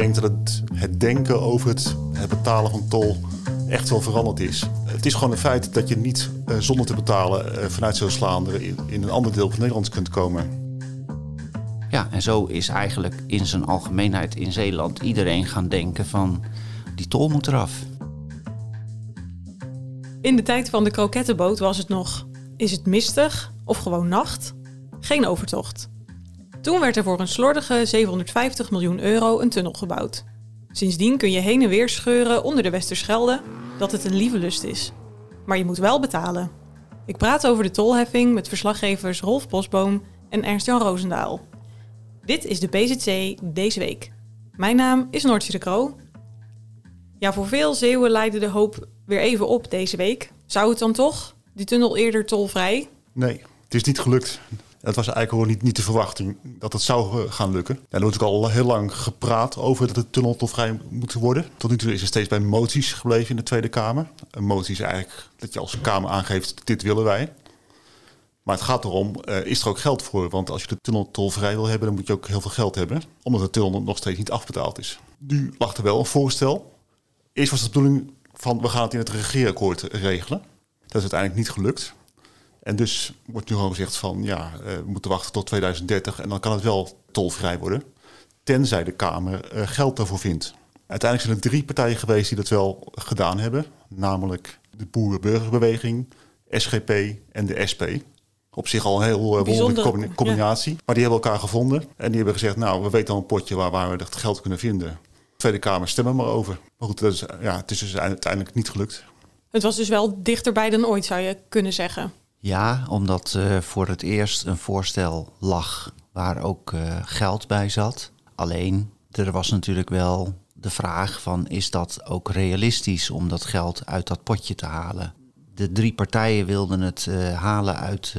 Denk dat het, het denken over het, het betalen van tol echt wel veranderd is. Het is gewoon een feit dat je niet uh, zonder te betalen uh, vanuit Zeeuws-Vlaanderen in, in een ander deel van Nederland kunt komen. Ja, en zo is eigenlijk in zijn algemeenheid in Zeeland iedereen gaan denken van die tol moet eraf. In de tijd van de krokettenboot was het nog: is het mistig of gewoon nacht? Geen overtocht. Toen werd er voor een slordige 750 miljoen euro een tunnel gebouwd. Sindsdien kun je heen en weer scheuren onder de Westerschelde dat het een lieve lust is. Maar je moet wel betalen. Ik praat over de tolheffing met verslaggevers Rolf Bosboom en Ernst-Jan Roosendaal. Dit is de PZC deze week. Mijn naam is Noortje de Kroo. Ja, voor veel Zeeuwen leidde de hoop weer even op deze week. Zou het dan toch? Die tunnel eerder tolvrij? Nee, het is niet gelukt. Het was eigenlijk niet, niet de verwachting dat het zou eh, gaan lukken. er wordt ook al heel lang gepraat over dat de tunnel tolvrij moet worden. Tot nu toe is er steeds bij moties gebleven in de Tweede Kamer. Een motie is eigenlijk dat je als Kamer aangeeft, dit willen wij. Maar het gaat erom, uh, is er ook geld voor? Want als je de tunnel tolvrij wil hebben, dan moet je ook heel veel geld hebben. Omdat de tunnel nog steeds niet afbetaald is. Nu lag er wel een voorstel. Eerst was de bedoeling van, we gaan het in het regeerakkoord regelen. Dat is uiteindelijk niet gelukt. En dus wordt nu gewoon gezegd van, ja, uh, we moeten wachten tot 2030 en dan kan het wel tolvrij worden. Tenzij de Kamer uh, geld daarvoor vindt. Uiteindelijk zijn er drie partijen geweest die dat wel gedaan hebben. Namelijk de Boerenburgerbeweging, SGP en de SP op zich al een heel uh, wonderlijke combinatie. Ja. Maar die hebben elkaar gevonden en die hebben gezegd... nou, we weten al een potje waar, waar we dat geld kunnen vinden. De Tweede Kamer stemmen maar over. Maar goed, dat is, ja, het is dus uiteindelijk niet gelukt. Het was dus wel dichterbij dan ooit, zou je kunnen zeggen. Ja, omdat uh, voor het eerst een voorstel lag waar ook uh, geld bij zat. Alleen, er was natuurlijk wel de vraag van... is dat ook realistisch om dat geld uit dat potje te halen? De drie partijen wilden het uh, halen uit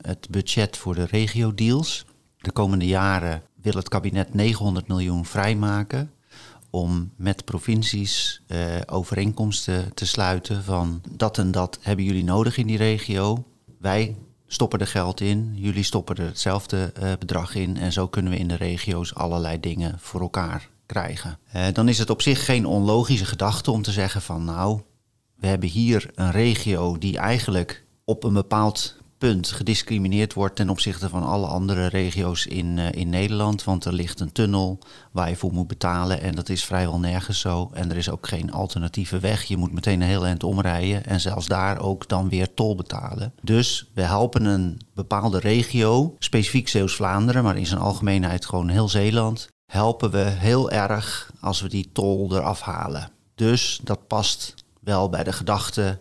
het budget voor de regio-deals. De komende jaren wil het kabinet 900 miljoen vrijmaken om met provincies overeenkomsten te sluiten van dat en dat hebben jullie nodig in die regio. Wij stoppen er geld in, jullie stoppen er hetzelfde bedrag in en zo kunnen we in de regio's allerlei dingen voor elkaar krijgen. dan is het op zich geen onlogische gedachte om te zeggen van nou, we hebben hier een regio die eigenlijk op een bepaald punt gediscrimineerd wordt ten opzichte van alle andere regio's in, uh, in Nederland. Want er ligt een tunnel waar je voor moet betalen en dat is vrijwel nergens zo. En er is ook geen alternatieve weg. Je moet meteen een heel eind omrijden en zelfs daar ook dan weer tol betalen. Dus we helpen een bepaalde regio, specifiek Zeeuws-Vlaanderen, maar in zijn algemeenheid gewoon heel Zeeland, helpen we heel erg als we die tol eraf halen. Dus dat past wel bij de gedachte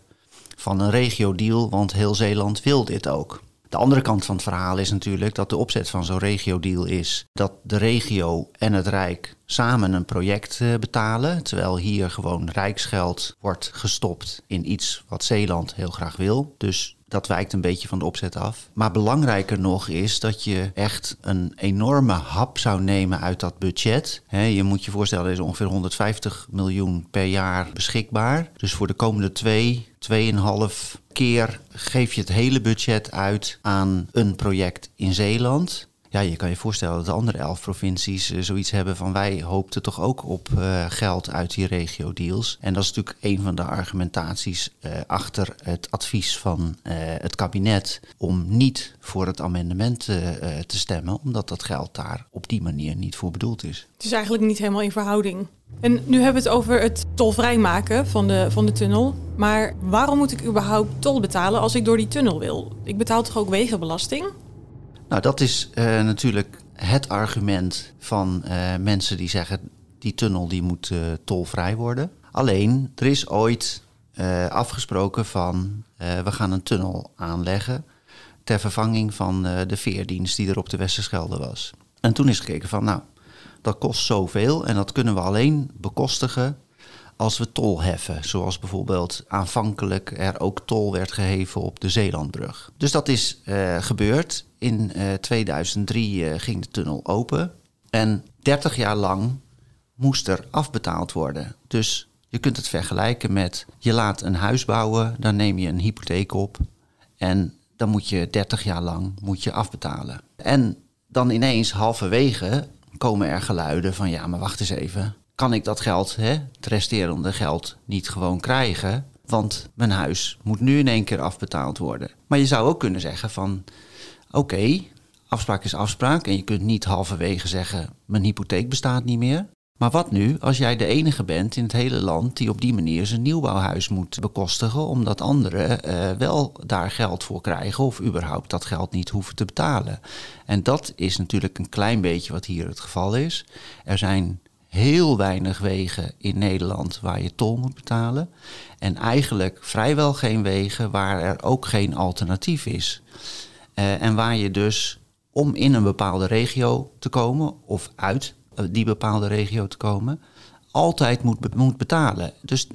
van een regio-deal, want heel Zeeland wil dit ook. De andere kant van het verhaal is natuurlijk dat de opzet van zo'n regio-deal is dat de regio en het Rijk samen een project uh, betalen, terwijl hier gewoon rijksgeld wordt gestopt in iets wat Zeeland heel graag wil. Dus dat wijkt een beetje van de opzet af. Maar belangrijker nog is dat je echt een enorme hap zou nemen uit dat budget. je moet je voorstellen, er is ongeveer 150 miljoen per jaar beschikbaar. Dus voor de komende twee, tweeënhalf keer geef je het hele budget uit aan een project in Zeeland. Ja, je kan je voorstellen dat de andere elf provincies uh, zoiets hebben van wij hoopten toch ook op uh, geld uit die regio-deals. En dat is natuurlijk een van de argumentaties uh, achter het advies van het kabinet om niet voor het amendement te stemmen, omdat dat geld daar op die manier niet voor bedoeld is. Het is eigenlijk niet helemaal in verhouding. En nu hebben we het over het tolvrij maken van de, van de tunnel. Maar waarom moet ik überhaupt tol betalen als ik door die tunnel wil? Ik betaal toch ook wegenbelasting? Nou, dat is uh, natuurlijk het argument van uh, mensen die zeggen die tunnel die moet uh, tolvrij worden. Alleen, er is ooit afgesproken van we gaan een tunnel aanleggen ter vervanging van de veerdienst die er op de Westerschelde was. En toen is gekeken van nou, dat kost zoveel en dat kunnen we alleen bekostigen als we tol heffen. Zoals bijvoorbeeld aanvankelijk er ook tol werd geheven op de Zeelandbrug. Dus dat is uh, gebeurd. In uh, 2003 uh, ging de tunnel open. En 30 jaar lang moest er afbetaald worden. Dus je kunt het vergelijken met je laat een huis bouwen, dan neem je een hypotheek op en dan moet je 30 jaar lang moet je afbetalen. En dan ineens halverwege komen er geluiden van ja, maar wacht eens even. Kan ik dat geld, hè, het resterende geld, niet gewoon krijgen? Want mijn huis moet nu in één keer afbetaald worden. Maar je zou ook kunnen zeggen van oké, afspraak is afspraak. En je kunt niet halverwege zeggen mijn hypotheek bestaat niet meer. Maar wat nu als jij de enige bent in het hele land die op die manier zijn nieuwbouwhuis moet bekostigen, omdat anderen uh, wel daar geld voor krijgen of überhaupt dat geld niet hoeven te betalen? En dat is natuurlijk een klein beetje wat hier het geval is. Er zijn heel weinig wegen in Nederland waar je tol moet betalen. En eigenlijk vrijwel geen wegen waar er ook geen alternatief is. Uh, en waar je dus om in een bepaalde regio te komen of uit eh, die bepaalde regio te komen, altijd moet, moet betalen. Dus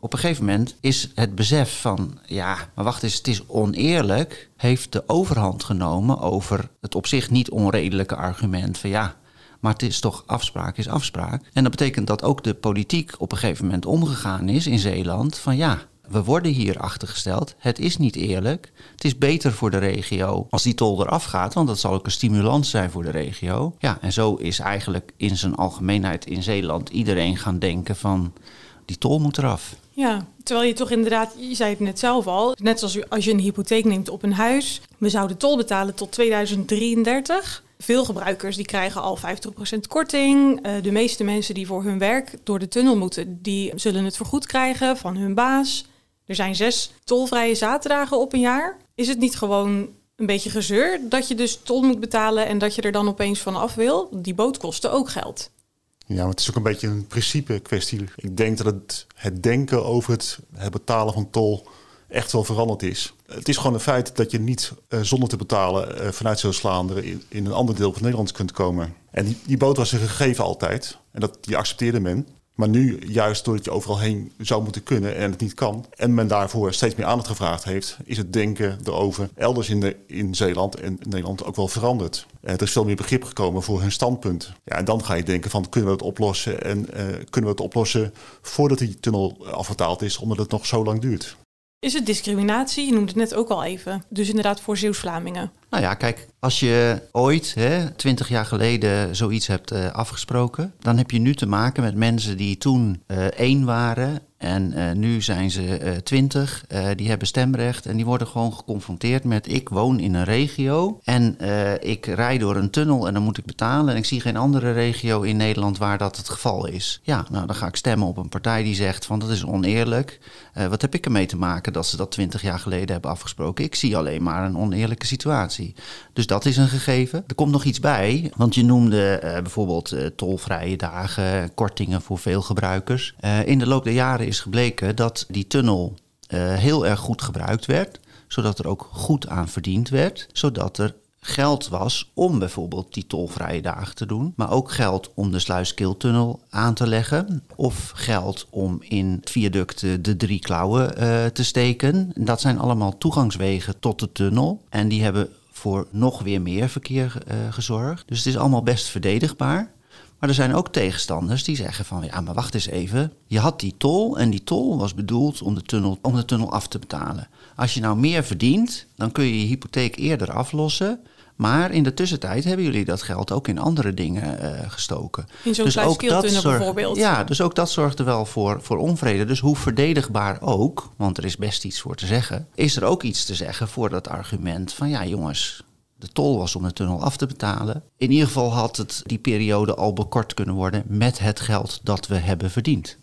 op een gegeven moment is het besef van, ja, maar wacht eens, het is oneerlijk, heeft de overhand genomen over het op zich niet onredelijke argument van ja, maar het is toch afspraak is afspraak. En dat betekent dat ook de politiek op een gegeven moment omgegaan is in Zeeland van ja, we worden hier achtergesteld. Het is niet eerlijk. Het is beter voor de regio als die tol eraf gaat, want dat zal ook een stimulans zijn voor de regio. Ja, en zo is eigenlijk in zijn algemeenheid in Zeeland iedereen gaan denken van die tol moet eraf. Ja, terwijl je toch inderdaad, je zei het net zelf al, net zoals als je een hypotheek neemt op een huis, we zouden tol betalen tot 2033. Veel gebruikers die krijgen al 50% korting. Uh, de meeste mensen die voor hun werk door de tunnel moeten, die zullen het vergoed krijgen van hun baas. Er zijn zes tolvrije zaterdagen op een jaar. Is het niet gewoon een beetje gezeur dat je dus tol moet betalen en dat je er dan opeens van af wil? Die boot kostte ook geld. Ja, maar het is ook een beetje een principe kwestie. Ik denk dat het, het denken over het, het betalen van tol echt wel veranderd is. Het is gewoon een feit dat je niet uh, zonder te betalen uh, vanuit Zeeuws-Vlaanderen in, in, een ander deel van Nederland kunt komen. En die, boot was een gegeven altijd. En dat, die accepteerde men. Maar nu, juist doordat je overal heen zou moeten kunnen en het niet kan, en men daarvoor steeds meer aandacht gevraagd heeft, is het denken erover elders in, de, in Zeeland en Nederland ook wel veranderd. En er is veel meer begrip gekomen voor hun standpunt. Ja, en dan ga je denken van kunnen we het oplossen en kunnen we het oplossen voordat die tunnel afgetaald is, omdat het nog zo lang duurt. Is het discriminatie? Je noemde het net ook al even. Dus inderdaad voor Zeeuws-Vlamingen. Nou ja, kijk, als je ooit, twintig jaar geleden, zoiets hebt uh, afgesproken, dan heb je nu te maken met mensen die toen uh, één waren en uh, nu zijn ze uh, twintig, uh, die hebben stemrecht en die worden gewoon geconfronteerd met ik woon in een regio en ik rij door een tunnel en dan moet ik betalen en ik zie geen andere regio in Nederland waar dat het geval is. Ja, nou dan ga ik stemmen op een partij die zegt van dat is oneerlijk. wat heb ik ermee te maken dat ze dat twintig jaar geleden hebben afgesproken? Ik zie alleen maar een oneerlijke situatie. Dus dat is een gegeven. Er komt nog iets bij, want je noemde bijvoorbeeld tolvrije dagen, kortingen voor veel gebruikers. in de loop der jaren is gebleken dat die tunnel uh, heel erg goed gebruikt werd, zodat er ook goed aan verdiend werd, zodat er geld was om bijvoorbeeld die tolvrije dagen te doen, maar ook geld om de Sluiskiltunnel aan te leggen of geld om in het viaduct de drie klauwen uh, te steken. Dat zijn allemaal toegangswegen tot de tunnel en die hebben voor nog weer meer verkeer gezorgd. Dus het is allemaal best verdedigbaar. Maar er zijn ook tegenstanders die zeggen van ja, maar wacht eens even. Je had die tol en die tol was bedoeld om de tunnel, om de tunnel af te betalen. Als je nou meer verdient, dan kun je je hypotheek eerder aflossen. Maar in de tussentijd hebben jullie dat geld ook in andere dingen uh, gestoken. In zo'n dus ook dat zorg, bijvoorbeeld. Ja, dus ook dat zorgde wel voor, voor onvrede. Dus hoe verdedigbaar ook, want er is best iets voor te zeggen, is er ook iets te zeggen voor dat argument van ja jongens, de tol was om de tunnel af te betalen. In ieder geval had het die periode al bekort kunnen worden met het geld dat we hebben verdiend.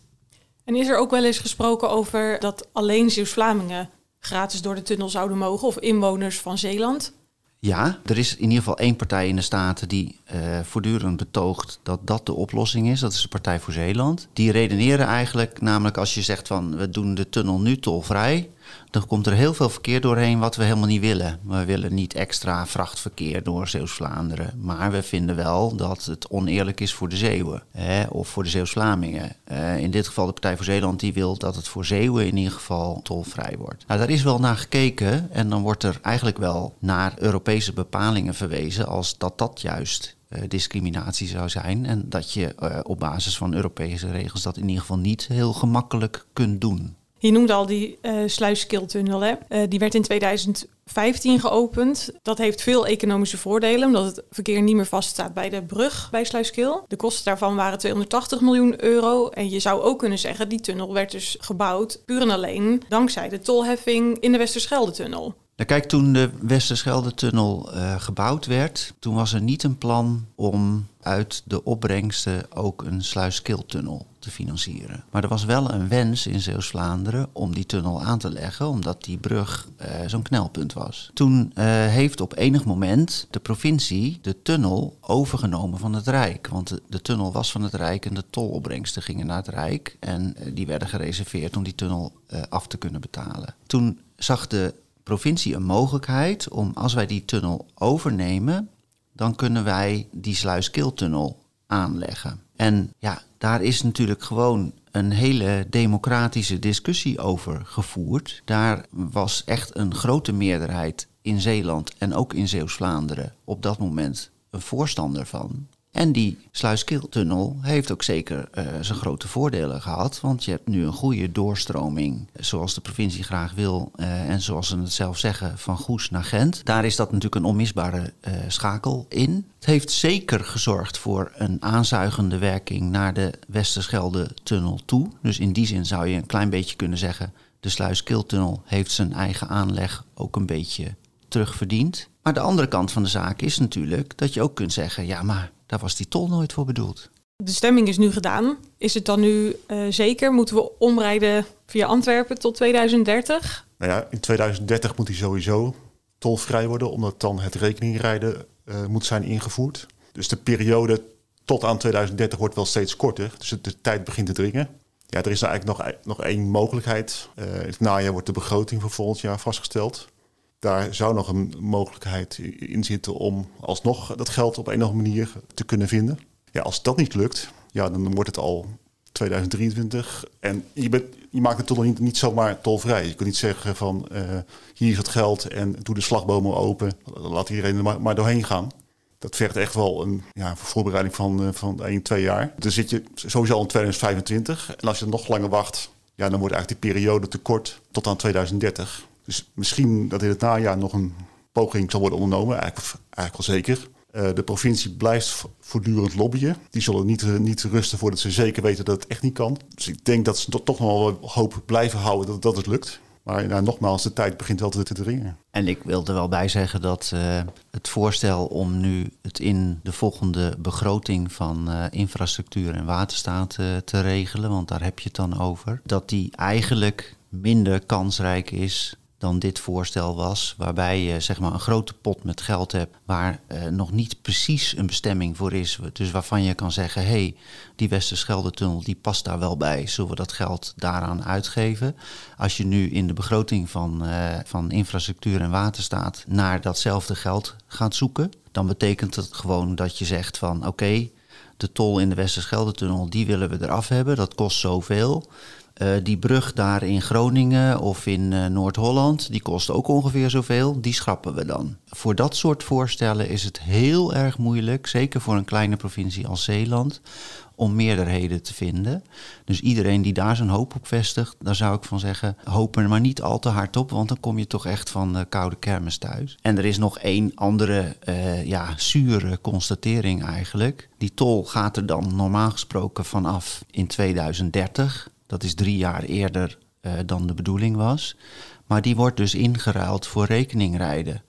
En is er ook wel eens gesproken over dat alleen Zeeuws-Vlamingen gratis door de tunnel zouden mogen of inwoners van Zeeland? Ja, er is in ieder geval één partij in de Staten die uh, voortdurend betoogt dat dat de oplossing is. Dat is de Partij voor Zeeland. Die redeneren eigenlijk, namelijk als je zegt van we doen de tunnel nu tolvrij, dan komt er heel veel verkeer doorheen wat we helemaal niet willen. We willen niet extra vrachtverkeer door Zeeuws-Vlaanderen. Maar we vinden wel dat het oneerlijk is voor de Zeeuwen hè, of voor de Zeeuws-Vlamingen. Uh, in dit geval de Partij voor Zeeland die wil dat het voor Zeeuwen in ieder geval tolvrij wordt. Nou, daar is wel naar gekeken en dan wordt er eigenlijk wel naar Europese bepalingen verwezen als dat dat juist uh, discriminatie zou zijn. En dat je uh, op basis van Europese regels dat in ieder geval niet heel gemakkelijk kunt doen. Je noemde al die uh, Sluiskiltunnel. Hè? Uh, die werd in 2015 geopend. Dat heeft veel economische voordelen, omdat het verkeer niet meer vaststaat bij de brug bij Sluiskil. De kosten daarvan waren 280 miljoen euro. En je zou ook kunnen zeggen, die tunnel werd dus gebouwd puur en alleen dankzij de tolheffing in de Westerschelde-tunnel. Nou, kijk, toen de Westerschelde-tunnel uh, gebouwd werd, toen was er niet een plan om uit de opbrengsten ook een Sluiskiltunnel te financieren. Maar er was wel een wens in Zeeuws-Vlaanderen om die tunnel aan te leggen, omdat die brug uh, zo'n knelpunt was. Toen uh, heeft op enig moment de provincie de tunnel overgenomen van het Rijk. Want de, tunnel was van het Rijk en de tolopbrengsten gingen naar het Rijk. En uh, die werden gereserveerd om die tunnel af te kunnen betalen. Toen zag de provincie een mogelijkheid om, als wij die tunnel overnemen, dan kunnen wij die Sluiskiltunnel aanleggen. En ja, daar is natuurlijk gewoon een hele democratische discussie over gevoerd. Daar was echt een grote meerderheid in Zeeland en ook in Zeeuws-Vlaanderen op dat moment een voorstander van. En die Sluiskiltunnel heeft ook zeker uh, zijn grote voordelen gehad. Want je hebt nu een goede doorstroming, zoals de provincie graag wil. Uh, en zoals ze het zelf zeggen, van Goes naar Gent. Daar is dat natuurlijk een onmisbare uh, schakel in. Het heeft zeker gezorgd voor een aanzuigende werking naar de Westerschelde-tunnel toe. Dus in die zin zou je een klein beetje kunnen zeggen... de Sluiskiltunnel heeft zijn eigen aanleg ook een beetje terugverdiend. Maar de andere kant van de zaak is natuurlijk dat je ook kunt zeggen... ja, maar daar was die tol nooit voor bedoeld. De stemming is nu gedaan. Is het dan nu uh, zeker? Moeten we omrijden via Antwerpen tot 2030? Nou ja, in 2030 moet hij sowieso tolvrij worden, omdat dan het rekeningrijden uh, moet zijn ingevoerd. Dus de periode tot aan 2030 wordt wel steeds korter. Dus de tijd begint te dringen. Ja, er is eigenlijk nog, nog één mogelijkheid. Uh, het najaar wordt de begroting voor volgend jaar vastgesteld daar zou nog een mogelijkheid in zitten om alsnog dat geld op een of andere manier te kunnen vinden. Ja, als dat niet lukt, ja, dan wordt het al 2023. En je, bent, je maakt het toch niet, niet zomaar tolvrij. Je kunt niet zeggen van uh, hier is het geld en doe de slagbomen open. Laat iedereen er maar, maar doorheen gaan. Dat vergt echt wel een ja, voorbereiding van, uh, van 1, 2 jaar. Dan zit je sowieso al in 2025. En als je nog langer wacht, ja, dan wordt eigenlijk die periode te kort tot aan 2030. Dus misschien dat in het najaar nog een poging zal worden ondernomen, eigenlijk, eigenlijk wel zeker. Uh, de provincie blijft voortdurend lobbyen. Die zullen niet, uh, niet rusten voordat ze zeker weten dat het echt niet kan. Dus ik denk dat ze toch nog wel hoop blijven houden dat, dat het lukt. Maar nou, nogmaals, de tijd begint wel te, dringen. En ik wil er wel bij zeggen dat uh, het voorstel om nu het in de volgende begroting van infrastructuur en waterstaat te regelen, want daar heb je het dan over, dat die eigenlijk minder kansrijk is dan dit voorstel was, waarbij je zeg maar een grote pot met geld hebt waar uh, nog niet precies een bestemming voor is. Dus waarvan je kan zeggen, hé, hey, die Westerschelde-tunnel die past daar wel bij, zullen we dat geld daaraan uitgeven? Als je nu in de begroting van, uh, van infrastructuur en waterstaat naar datzelfde geld gaat zoeken, dan betekent het gewoon dat je zegt van oké, de tol in de Westerschelde-tunnel, die willen we eraf hebben, dat kost zoveel. Uh, die brug daar in Groningen of in uh, Noord-Holland, die kost ook ongeveer zoveel. Die schrappen we dan. Voor dat soort voorstellen is het heel erg moeilijk, zeker voor een kleine provincie als Zeeland, om meerderheden te vinden. Dus iedereen die daar zijn hoop op vestigt, daar zou ik van zeggen, hoop er maar niet al te hard op, want dan kom je toch echt van de koude kermis thuis. En er is nog één andere, ja, zure constatering eigenlijk. Die tol gaat er dan normaal gesproken vanaf in 2030. Dat is drie jaar eerder uh, dan de bedoeling was. Maar die wordt dus ingeruild voor rekeningrijden.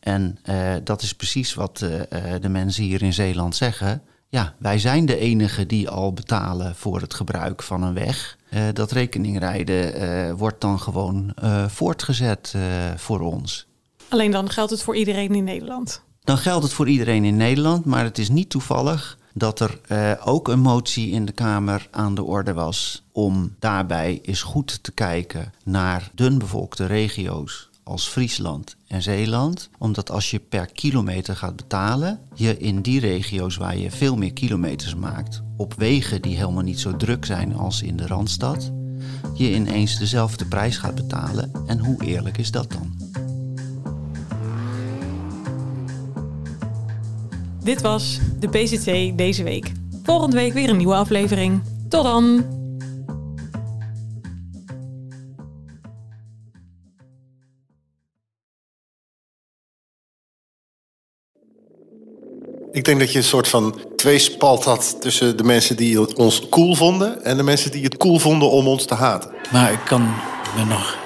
En uh, dat is precies wat uh, de mensen hier in Zeeland zeggen. Ja, wij zijn de enigen die al betalen voor het gebruik van een weg. dat rekeningrijden wordt dan gewoon voortgezet voor ons. Alleen dan geldt het voor iedereen in Nederland. Dan geldt het voor iedereen in Nederland, maar het is niet toevallig dat er eh, ook een motie in de Kamer aan de orde was om daarbij eens goed te kijken naar dunbevolkte regio's als Friesland en Zeeland. Omdat als je per kilometer gaat betalen, je in die regio's waar je veel meer kilometers maakt, op wegen die helemaal niet zo druk zijn als in de Randstad, je ineens dezelfde prijs gaat betalen. En hoe eerlijk is dat dan? Dit was de PCT deze week. Volgende week weer een nieuwe aflevering. Tot dan! Ik denk dat je een soort van tweespalt had tussen de mensen die ons cool vonden en de mensen die het cool vonden om ons te haten. Maar ik kan me nog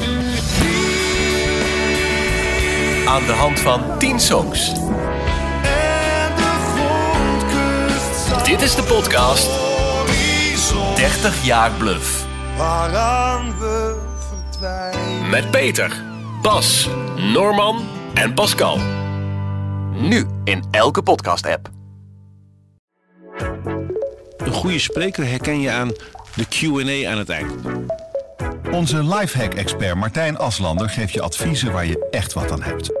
Aan de hand van 10 songs. Dit is de podcast 30 jaar bluff. Waaraan we verdwijnen. Met Peter, Bas, Norman en Pascal. Nu in elke podcast-app. Een goede spreker herken je aan de QA aan het eind. Onze lifehack-expert Martijn Aslander geeft je adviezen waar je echt wat aan hebt.